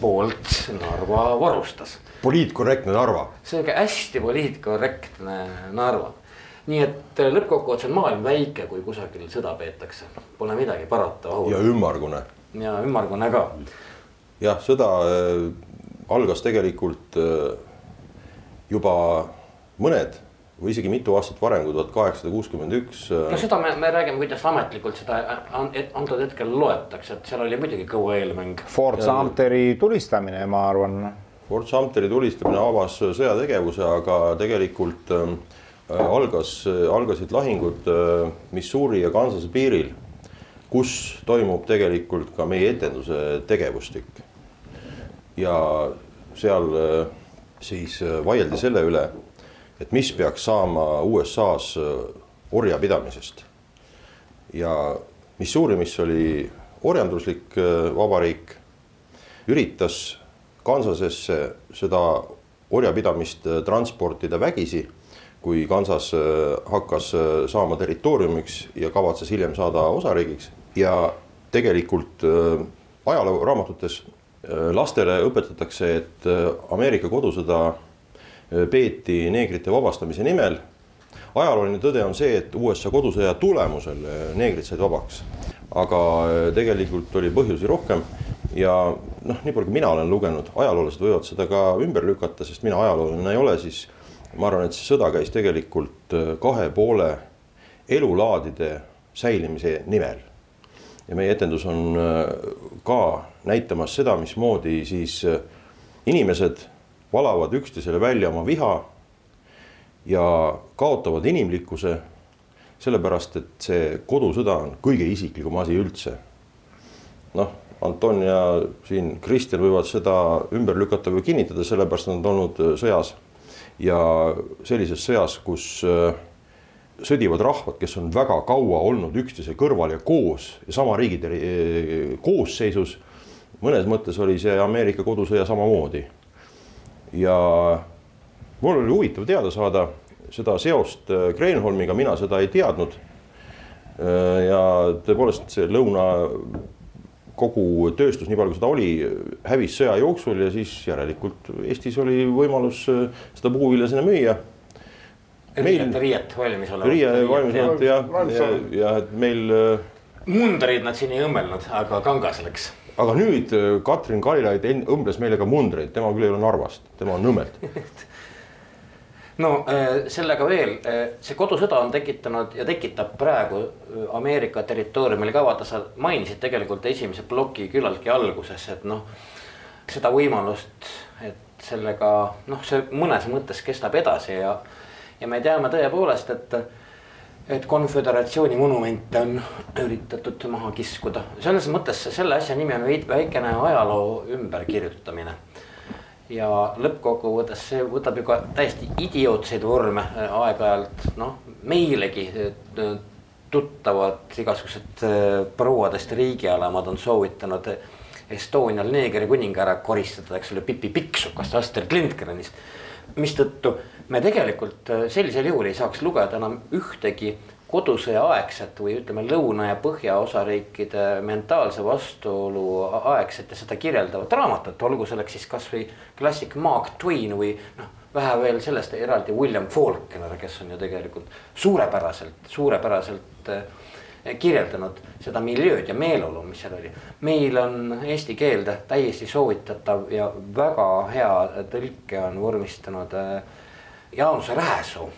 poolt Narva varustas poliitkorrektne Narva. sihuke hästi poliitkorrektne Narva. nii et äh, lõppkokkuvõttes on maailm väike, kui kusagil sõda peetakse, pole midagi parata. ja ümmargune. ja ümmargune ka. jah, sõda äh, algas tegelikult äh, juba mõned või isegi mitu aastat varem kui tuhat kaheksasada kuuskümmend üks. No seda me, me räägime, kuidas ametlikult seda antud hetkel loetakse, et seal oli muidugi kõva eelmäng. Fort Sumteri tulistamine, ma arvan Fort Sumteri tulistamine avas sõjategevuse, aga tegelikult äh, algas, algasid lahingud äh, Missouri ja Kansase piiril, kus toimub tegelikult ka meie etenduse tegevustik. ja seal äh, siis äh, vaieldi selle üle, et mis peaks saama USA-s äh, orjapidamisest. ja Missouri, mis oli orjanduslik äh, vabariik, üritas Kansasesse seda orjapidamist äh, transportida vägisi, kui Kansas äh, hakkas äh, saama territooriumiks ja kavatses hiljem saada osariigiks. Ja tegelikult ajalooraamatutes lastele õpetatakse, et Ameerika kodusõda peeti neegrite vabastamise nimel. ajalooline tõde on see, et USA kodusõja tulemusel neegrid said vabaks, aga tegelikult oli põhjusi rohkem ja noh, nii palju kui mina olen lugenud, ajaloolased võivad seda ka ümber lükata, sest mina ajaloolane ei ole, siis ma arvan, et see sõda käis tegelikult äh, kahe poole elulaadide säilimise nimel. ja meie etendus on äh, ka näitamas seda, mismoodi siis äh, inimesed valavad üksteisele välja oma viha ja kaotavad inimlikkuse, sellepärast et see kodusõda on kõige isiklikum asi üldse. noh Anton ja siin Kristjan võivad seda ümber lükata või kinnitada, sellepärast nad on olnud äh, sõjas. ja sellises sõjas, kus äh, sõdivad rahvad, kes on väga kaua olnud üksteise kõrval ja koos ja sama riigi äh, koosseisus. mõnes mõttes oli see Ameerika kodusõja samamoodi. ja mul oli huvitav teada saada seda seost Kreenholmiga, mina seda ei teadnud. ja tõepoolest see lõuna kogu tööstus, nii palju kui seda oli, hävis sõja jooksul ja siis järelikult Eestis oli võimalus äh, seda puuvilja sinna müüa. riiet, riiet valmis olevat. riie valmis olevat ja, ja, ja et meil. Äh, mundreid nad siin ei õmmelnud, aga kangas läks. aga nüüd äh, Katrin Karilaid õmbles meile ka mundreid, tema küll ei ole Narvast, tema on Nõmmelt no äh, sellega veel, äh, see kodusõda on tekitanud ja tekitab praegu äh, Ameerika territooriumil ka, vaata sa mainisid tegelikult esimese ploki küllaltki alguses, et noh. seda võimalust, et sellega noh, see mõnes mõttes kestab edasi ja, ja me teame tõepoolest, et. et konföderatsiooni monumente on üritatud maha kiskuda, selles mõttes selle asja nimi on väikene ajaloo ümberkirjutamine ja lõppkokkuvõttes see võtab ju ka täiesti idiootseid vorme äh, aeg-ajalt noh, meilegi äh, tuttavad igasugused äh, prouadest riigialamad on soovitanud Estonial neegri kuninga ära koristada, eks ole, Pipi Pikksukast Astrid Lindgrenist. mistõttu me tegelikult sellisel juhul ei saaks lugeda enam ühtegi kodusõjaaegset või ütleme, lõuna ja põhjaosariikide mentaalse vastuolu aegset ja seda kirjeldavat raamatut, olgu selleks siis kasvõi klassik Mark Twain või noh vähe veel sellest eraldi William Faulkner, kes on ju tegelikult suurepäraselt, suurepäraselt äh, kirjeldanud seda miljööd ja meeleolu, mis seal oli. meil on eesti keelde täiesti soovitatav ja väga hea tõlke on vormistanud äh, Jaanus Rääsoo.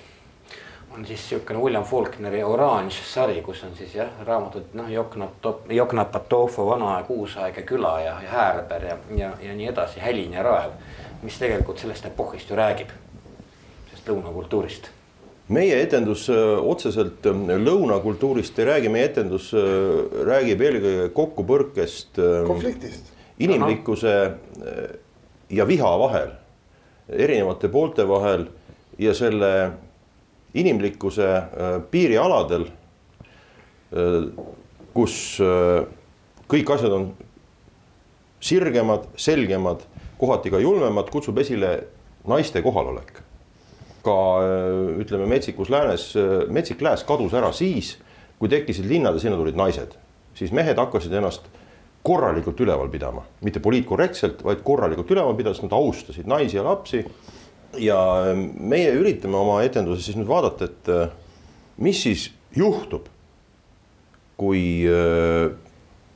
On siis sihukene William Faulkneri Oranž sari, kus on siis jah, raamatud noh, Joknap-, Joknapatofo Vanaaeg, Uusaeg ja Küla ja, ja Häärber ja, ja, ja nii edasi, Hälin ja Raev. mis tegelikult sellest epohhist ju räägib, sellest lõunakultuurist meie etendus äh, otseselt äh, lõunakultuurist ei räägi, meie etendus äh, räägib eelkõige kokkupõrkest. konfliktist. inimlikkuse ja viha vahel, erinevate poolte vahel ja selle inimlikkuse piirialadel, kus kõik asjad on sirgemad, selgemad, kohati ka julmemad, kutsub esile naiste kohalolek. Ka äh, ütleme, metsikus läänes, äh, metsik lääs kadus ära siis, kui tekkisid linnad ja sinna tulid naised, siis mehed hakkasid ennast korralikult üleval pidama, mitte poliitkorrektselt, vaid korralikult üleval pidades, nad austasid naisi ja lapsi. Ja äh, meie üritame oma etenduses siis nüüd vaadata, et mis siis juhtub, kui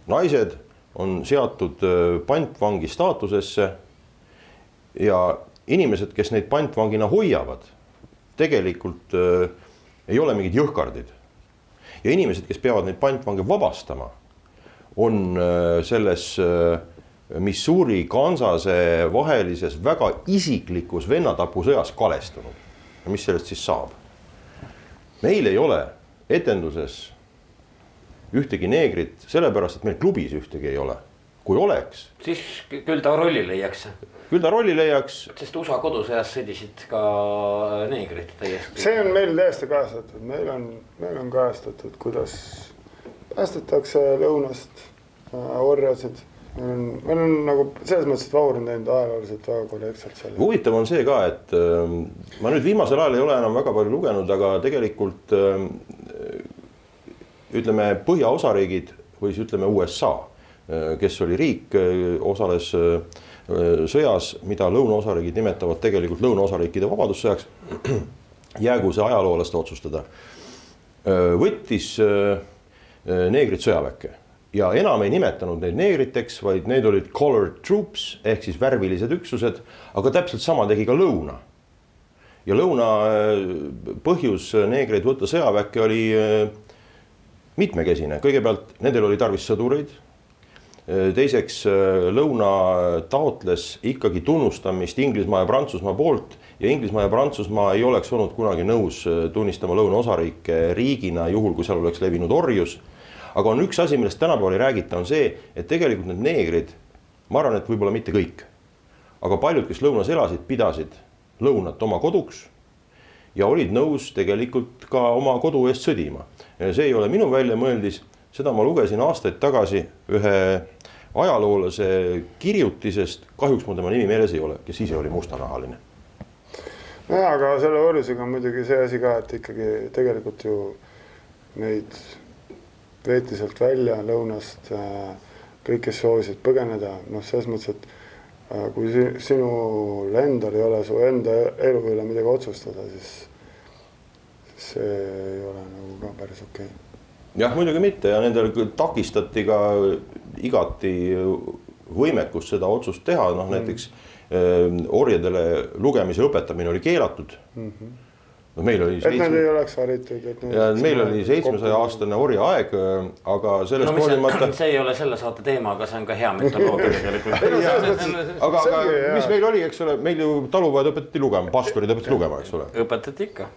naised on seatud pantvangi staatusesse ja inimesed, kes neid pantvangina hoiavad tegelikult äh, ei ole mingid jõhkardid. ja inimesed, kes peavad neid pantvange vabastama, on äh, selles äh, Missouri, Kansase vahelises väga isiklikus vennatapusõjas kalestunud. ja mis sellest siis saab? meil ei ole etenduses ühtegi neegrit, sellepärast et meil klubis ühtegi ei ole. kui oleks. siis küll ta rolli leiaks küll ta rolli leiaks. sest USA kodusõjas sõdisid ka neegrid täiesti. see on meil täiesti kajastatud, meil on, meil on kajastatud, kuidas päästetakse lõunast äh, orjasid meil on, meil on nagu selles mõttes, et Vahur on teinud ajalooliselt väga korrektselt selle. huvitav on see ka, et äh, ma nüüd viimasel ajal ei ole enam väga palju lugenud, aga tegelikult äh, ütleme, põhjaosariigid või siis ütleme USA, äh, kes oli riik, äh, osales äh, sõjas, mida lõunaosariigid nimetavad tegelikult lõunaosariikide vabadussõjaks. jäägu see ajaloolaste otsustada. võttis neegrid sõjaväkke ja enam ei nimetanud neid neegriteks, vaid need olid colored troops ehk siis värvilised üksused, aga täpselt sama tegi ka lõuna. ja lõuna põhjus neegreid võtta sõjaväkke oli mitmekesine, kõigepealt nendel oli tarvis sõdureid Äh, teiseks, äh, lõuna taotles ikkagi tunnustamist Inglismaa ja Prantsusmaa poolt ja Inglismaa ja Prantsusmaa ei oleks olnud kunagi nõus äh, tunnistama lõunaosariike riigina, juhul kui seal oleks levinud orjus. Aga on üks asi, millest tänapäeval ei räägita, on see, et tegelikult need neegrid, ma arvan, et võib-olla mitte kõik, aga paljud, kes lõunas elasid, pidasid lõunat oma koduks ja olid nõus tegelikult ka oma kodu eest sõdima. see ei ole minu väljamõeldis seda ma lugesin aastaid tagasi ühe ajaloolase kirjutisest, kahjuks mul tema nimi meeles ei ole, kes ise oli mustanahaline. nojah, aga selle orjusega on muidugi see asi ka, et ikkagi tegelikult ju neid veeti sealt välja lõunast äh, kõik, kes soovisid põgeneda, noh, selles mõttes, et äh, kui sinul endal ei ole su enda elu üle midagi otsustada, siis see ei ole nagu ka päris okei okay jah, muidugi mitte ja nendel takistati ka igati võimekust seda otsust teha, noh mm. näiteks äh, orjadele lugemise õpetamine oli keelatud mm. -hmm no meil oli. et seitsme... nad ei oleks haritud, et. ja meil oli seitsmesaja aastane orjaaeg, aga sellest no, hoolimata. see ei ole selle saate teema, aga see on ka hea mütoloogia tegelikult aga, aga mis meil oli, eks ole, meil ju talupojad õpetati lugema, pastorid õpetasid lugema, eks ole. õpetati ikka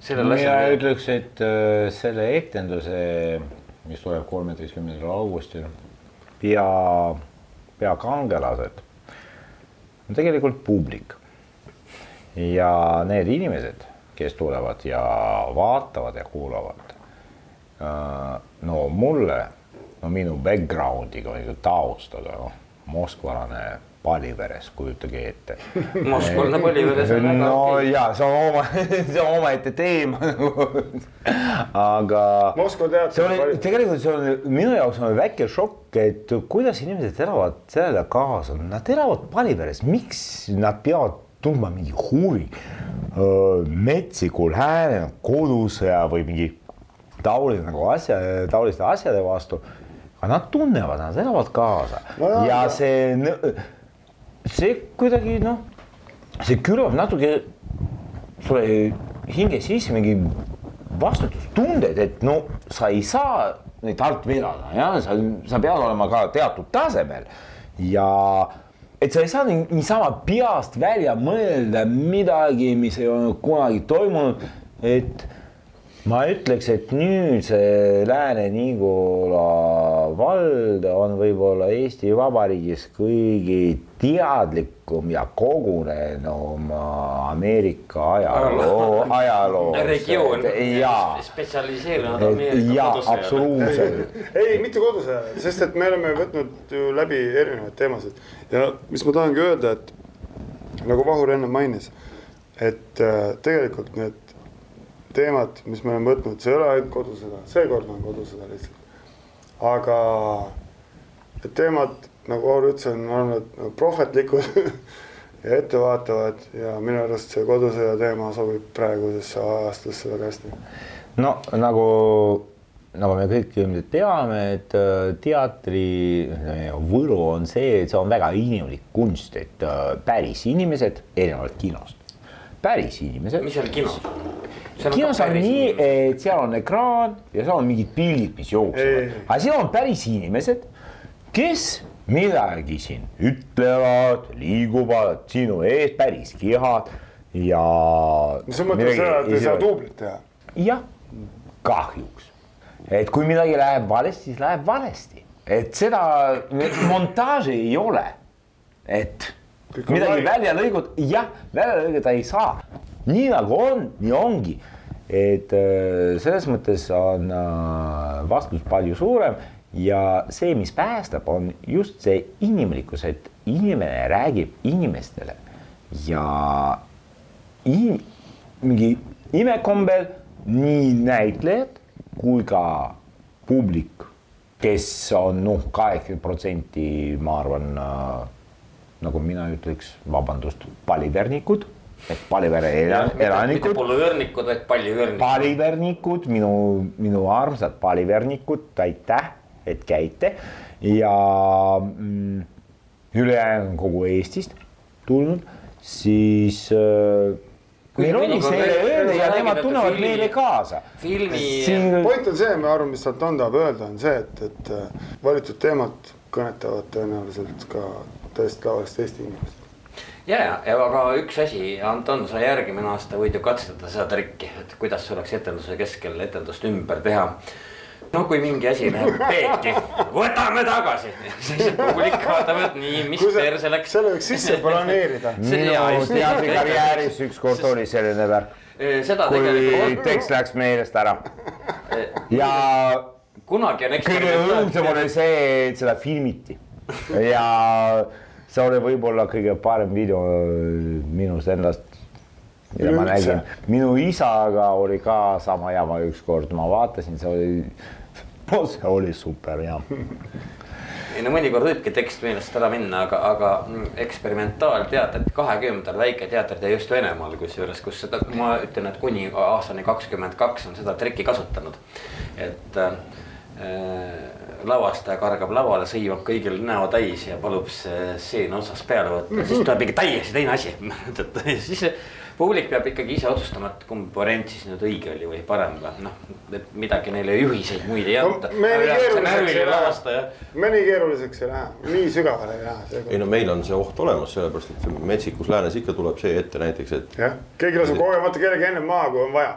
mina ütleks, et äh, selle etenduse, mis tuleb kolmeteistkümnendal augustil, pea, peakangelased on tegelikult publik. ja need inimesed, kes tulevad ja vaatavad ja kuulavad, no mulle, no minu background'iga, taustaga, noh, moskvalane Paliveres, kujutage ette. Moskvalane Paliveres on väga no okei. ja see on oma, see on omaette teema aga Moskva teater see oli tegelikult see on minu jaoks on väike šokk, et kuidas inimesed elavad sellele kaasa, nad elavad Paliveres, miks nad peavad tundma mingi huvi metsikul häälel kodusõja või mingi taolise nagu asja, taoliste asjade vastu. aga nad tunnevad, nad elavad kaasa. No ja aga- see, see kuidagi noh, see külvab natuke sulle hinge sisse mingi vastutustunded, et no sa ei saa neid alt vedada, jah, sa, sa pead olema ka teatud tasemel. Ja et sa ei saa nii- niisama peast välja mõelda midagi, mis ei olnud kunagi toimunud, et ma ütleks, et nüüd see Lääne-Nigula vald on võib-olla Eesti Vabariigis kõige teadlikum ja kogunenum Ameerika ajaloo, ajaloo. regioon spetsialiseerunud Ameerika jaa, kodusõjale. absoluutselt. ei, mitte kodusõjale, sest et me oleme võtnud ju läbi erinevaid teemasid ja mis ma tahangi öelda, et nagu Vahur enne mainis, et äh, tegelikult need teemad, mis me oleme võtnud, see ei ole ainult kodusõda, seekord on kodusõda lihtsalt. aga need teemad, nagu Vahur ütles, on olnud nagu prohvetlikud ja ettevaatavad ja minu arust see kodusõja teema sobib praegusesse ajastusse väga hästi. no nagu, nagu me kõik ilmselt teame, et äh, teatri võlu on see, et see on väga inimlik kunst, et äh, päris inimesed, erinevalt kinost, päris inimesed. mis seal kinos on? kinos on nii, et seal on ekraan ja seal on mingid pildid, mis jooksevad aga seal on päris inimesed, kes midagi siin ütlevad, liiguvad sinu ees, päris kehad ja. no sa mõtled seda, et ei saa duublit teha? jah, kahjuks, et kui midagi läheb valesti, siis läheb valesti, et seda montaaži ei ole, et midagi välja lõigud, jah, välja lõigata ei saa, nii nagu on, nii ongi. et äh, selles mõttes on äh, vastus palju suurem ja see, mis päästab, on just see inimlikkus, et inimene räägib inimestele. Ja in, mingi imekombel nii näitlejad kui ka publik, kes on noh, kaheksakümmend protsenti, ma arvan äh, nagu mina ütleks, vabandust, palivernikud ehk Palivere elan- mitte elanikud, polüörnikud, vaid palliöörnikud. palivernikud, minu, minu armsad palivernikud, aitäh, et käite ja mm, ülejäänud kogu Eestist tulnud, siis äh, meil on mis mõnikord neile räägid- öelda ja nemad tunnevad filmi- meile kaasa. filmi siin point on see, ma arvan, mis Anton tahab öelda, on see, et, et äh, valitud teemad kõnetavad tõenäoliselt ka täiesti tavalist Eesti inimest. ja, ja, aga üks asi, Anton, sa järgmine aasta võid ju katsetada seda trikki, et kuidas oleks etenduse keskel etendust ümber teha. no kui mingi asi läheb peeti, võtame tagasi, siis publik vaatab, et nii, mis perse läks. selle võiks sisse planeerida. Minu teatrikarjääris ükskord oli selline värk, seda kui tegelikult tekst läks meelest ära ja kunagi on kõige õudsem oli see, et seda filmiti ja see oli võib-olla kõige parem video minust endast. mida ma Üleüldse. nägin, minu isaga oli ka sama jama ükskord, ma vaatasin, see oli, see oli super jah. ei no mõnikord võibki tekst meelest ära minna, aga, aga eksperimentaalteatrit, kahekümnendal väiketeatrid ja just Venemaal kusjuures, kus seda, ma ütlen, et kuni aastani kakskümmend kaks on seda trikki kasutanud. et äh, lavastaja kargab lavale, sõimab kõigil näo täis ja palub see stseen otsast peale võtta, siis tuleb mingi täiesti teine asi. Et siis publik peab ikkagi ise otsustama, et kumb variant siis nüüd õige oli või parem või noh, et midagi neile juhiseid muid ei anta. No, me nii keeruliseks ei lähe. me nii keeruliseks ei lähe, nii sügavale ei lähe ei no meil on see oht olemas, sellepärast et metsikus läänes ikka tuleb see ette näiteks, et jah, keegi laseb kogemata kellegi ennem maha, kui on vaja,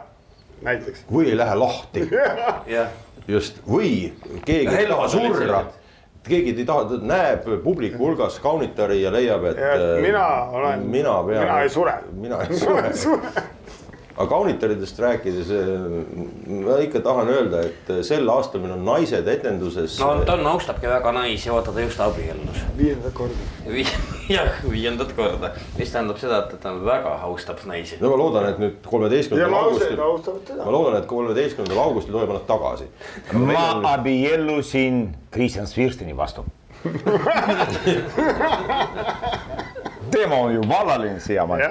näiteks. või ei lähe lahti. Jah just või keegi ei taha Relvad olid surra sellised. keegi ei taha, näeb publiku hulgas kaunitari ja leiab, et Ja äh, mina olen- mina mina ei sure. mina ei sure aga kaunitaridest rääkides äh, ma ikka tahan öelda, et sel aastal meil on naised etenduses. no Anton austabki väga naisi, vaata ta just abiellus. viiendat korda Vi. jah, viiendat korda, mis tähendab seda, et ta väga austab naisi. no ma loodan, et nüüd kolmeteistkümnendal augustil, ma loodan, et kolmeteistkümnendal augustil tohib nad tagasi. ma abiellusin Kristjan Svirstini vastu tema on ju vallaline siiamaani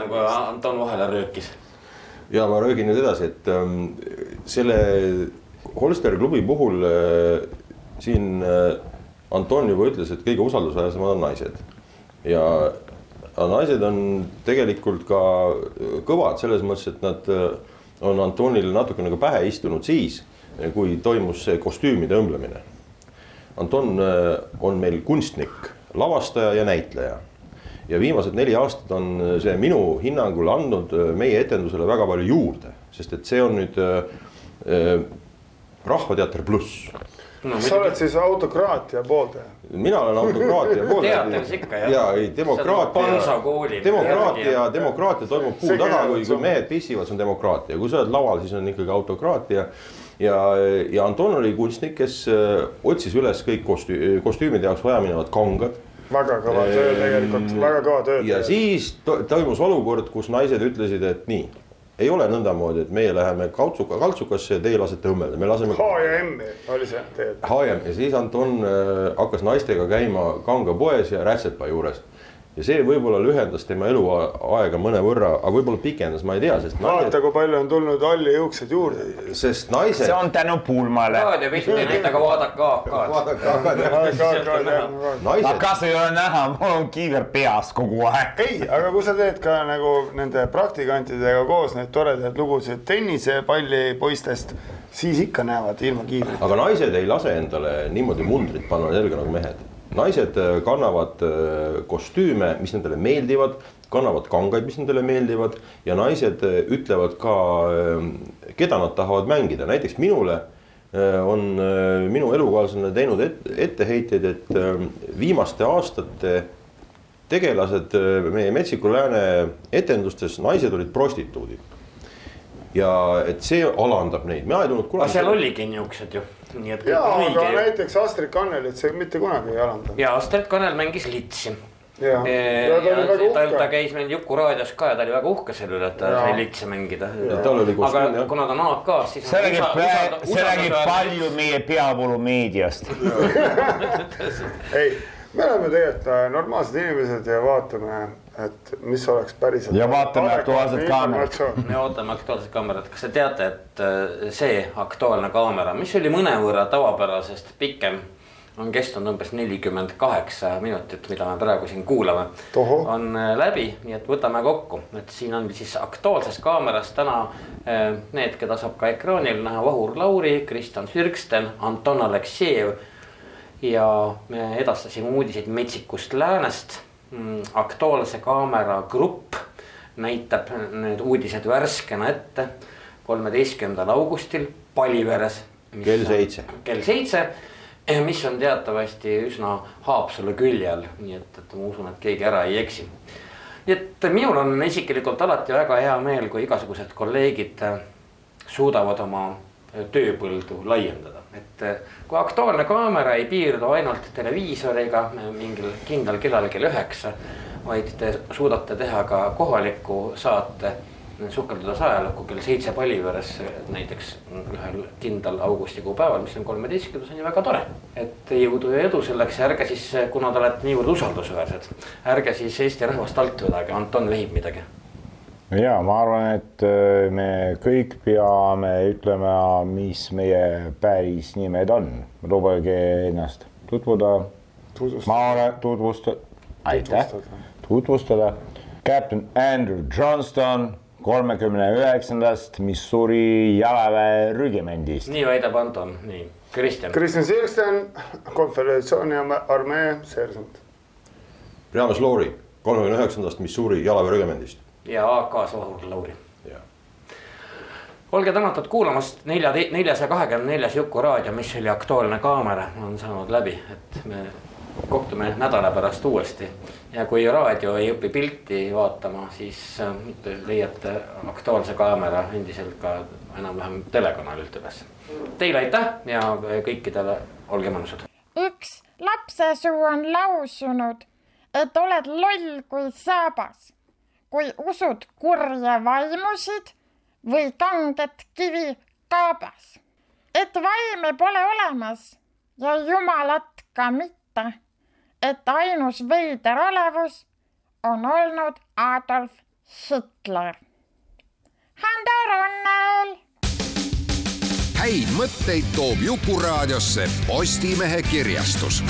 nagu Anton vahele röökis. ja ma röögin nüüd edasi, et ähm, selle Holsteri klubi puhul äh, siin äh, Anton juba ütles, et kõige usaldusväärsemad on naised. ja naised on tegelikult ka kõvad selles mõttes, et nad äh, on Antonile natuke nagu pähe istunud siis, kui toimus see kostüümide õmblemine. Anton äh, on meil kunstnik, lavastaja ja näitleja ja viimased neli aastat on see minu hinnangul andnud äh, meie etendusele väga palju juurde, sest et see on nüüd äh, äh, Rahvateater pluss. no sa oled siis autokraatia pooldaja. mina olen autokraatia poolt. Teatris ikka, jah. ja ei Pansa demokraatia, demokraatia, demokraatia toimub puu taga, kui, kui mehed pissivad, see on demokraatia, kui sa oled laval, siis on ikkagi autokraatia. ja, ja Anton oli kunstnik, kes äh, otsis üles kõik kostüü-, kostüümide jaoks vajaminevad kangad väga kõva töö tegelikult, väga kõva töö. ja siis to toimus olukord, kus naised ütlesid, et nii, ei ole nõndamoodi, et meie läheme kaltsuka, kaltsukasse ja teie lasete õmmelda, me laseme. H ja M oli see teie. HM ja siis Anton äh, hakkas naistega käima kangapoes ja rätsepa juures. Ja see võib-olla lühendas tema eluaega mõnevõrra, aga võib-olla pikendas, ma ei tea, sest vaata, naised, kui palju on tulnud halli juukseid juurde. sest naised see on tänu pulmale. raadiopilt ei näita, aga vaadake AK-d. kas ei ole näha, mul on kiiver peas kogu aeg. ei, aga kui sa teed ka nagu nende praktikantidega koos neid toredaid lugusid tennisepallipoistest, siis ikka näevad ilma kiivrita. aga naised ei lase endale niimoodi mundrit panna selga nagu mehed naised äh, kannavad äh, kostüüme, mis nendele meeldivad, kannavad kangaid, mis nendele meeldivad ja naised äh, ütlevad ka, keda nad tahavad mängida, näiteks minule on minu elukaaslane teinud etteheiteid, et viimaste aastate tegelased meie Metsiku Lääne etendustes, naised olid prostituudid. Ja et see alandab neid, mina ei tulnud aga kunagi. seal oligi niuksed ju, nii et ja, aga ju. näiteks Astrid Kannelit see mitte kunagi ei alanda. ja Astrid Kanel mängis litsi. ja, ja ta oli väga ta, ta käis meil Juku raadios ka ja ta oli väga uhke selle üle, et ta sai litsi mängida. aga kuna ta on AK-s, siis. see räägib, see räägib palju meie peavoolumeediast. ei, me oleme tegelikult äh, normaalsed inimesed ja vaatame, et mis oleks päriselt. Ja vaatame Aktuaalset Kaamerat. me ootame Aktuaalset kaamerat, kas te teate, et äh, see Aktuaalne kaamera, mis oli mõnevõrra tavapärasest pikem, on kestnud umbes nelikümmend kaheksa minutit, mida me praegu siin kuulame, on äh, läbi, nii et võtame kokku, et siin on siis Aktuaalses kaameras täna äh, need, keda saab ka ekraanil näha, Vahur Lauri, Kristjan Sürksten, Anton Aleksejev ja me edastasime uudiseid Metsikust Läänest. Aktuaalse kaamera grupp näitab need uudised värskena ette kolmeteistkümnendal augustil Paliveres. Kell seitse. kell seitse, mis on teatavasti üsna Haapsalu külje all, nii et, et ma usun, et keegi ära ei eksi. nii et minul on isiklikult alati väga hea meel, kui igasugused kolleegid äh, suudavad oma tööpõldu laiendada, et äh, kui Aktuaalne kaamera ei piirdu ainult televiisoriga äh, mingil kindlal kellal kell üheksa, vaid te suudate teha ka kohaliku saate sukelduda ajalukku kell seitse Paliveres näiteks ühel kindlal augustikuu päeval, mis on kolmeteistkümnes, on ju väga tore. et jõudu ja edu selleks ja ärge siis, kuna te olete niivõrd usaldusväärsed, ärge siis Eesti rahvast alt vedage, Anton vehib midagi. Ja ma arvan, et äh, me kõik peame ütlema, mis meie päris nimed on. lubage ennast tutvuda. ma olen tutvusta-, aitäh, tutvustada. Captain Andrew Johnston kolmekümne üheksandast Missouri jalaväe rügimendist. nii väidab Anton, nii, Kristjan. Kristjan Sirsten, konföderatsiooni armee seersant. Riames Loori kolmekümne üheksandast Missouri jalaväerügemendist. Ja AK-s Vahur Lauri. olge tänatud kuulamast nelja, neljasaja kahekümne neljas Juku raadio, mis oli Aktuaalne kaamera, on saanud läbi, et me kohtume nädala pärast uuesti ja kui raadio ei õpi pilti vaatama, siis äh, leiate Aktuaalse Kaamera endiselt ka enam-vähem telekanalilt üles. Teile aitäh ja kõikidele olge mõnusad. üks lapsesuu on lausunud, et oled loll kui saabas, kui usud kurje vaimusid või kanget kivi kaabas. et vaime pole olemas ja jumalat ka mitte, et ainus veider olevus on olnud Adolf Hitler. Hando Runnel häid mõtteid toob Jukuraadiosse Postimehe kirjastus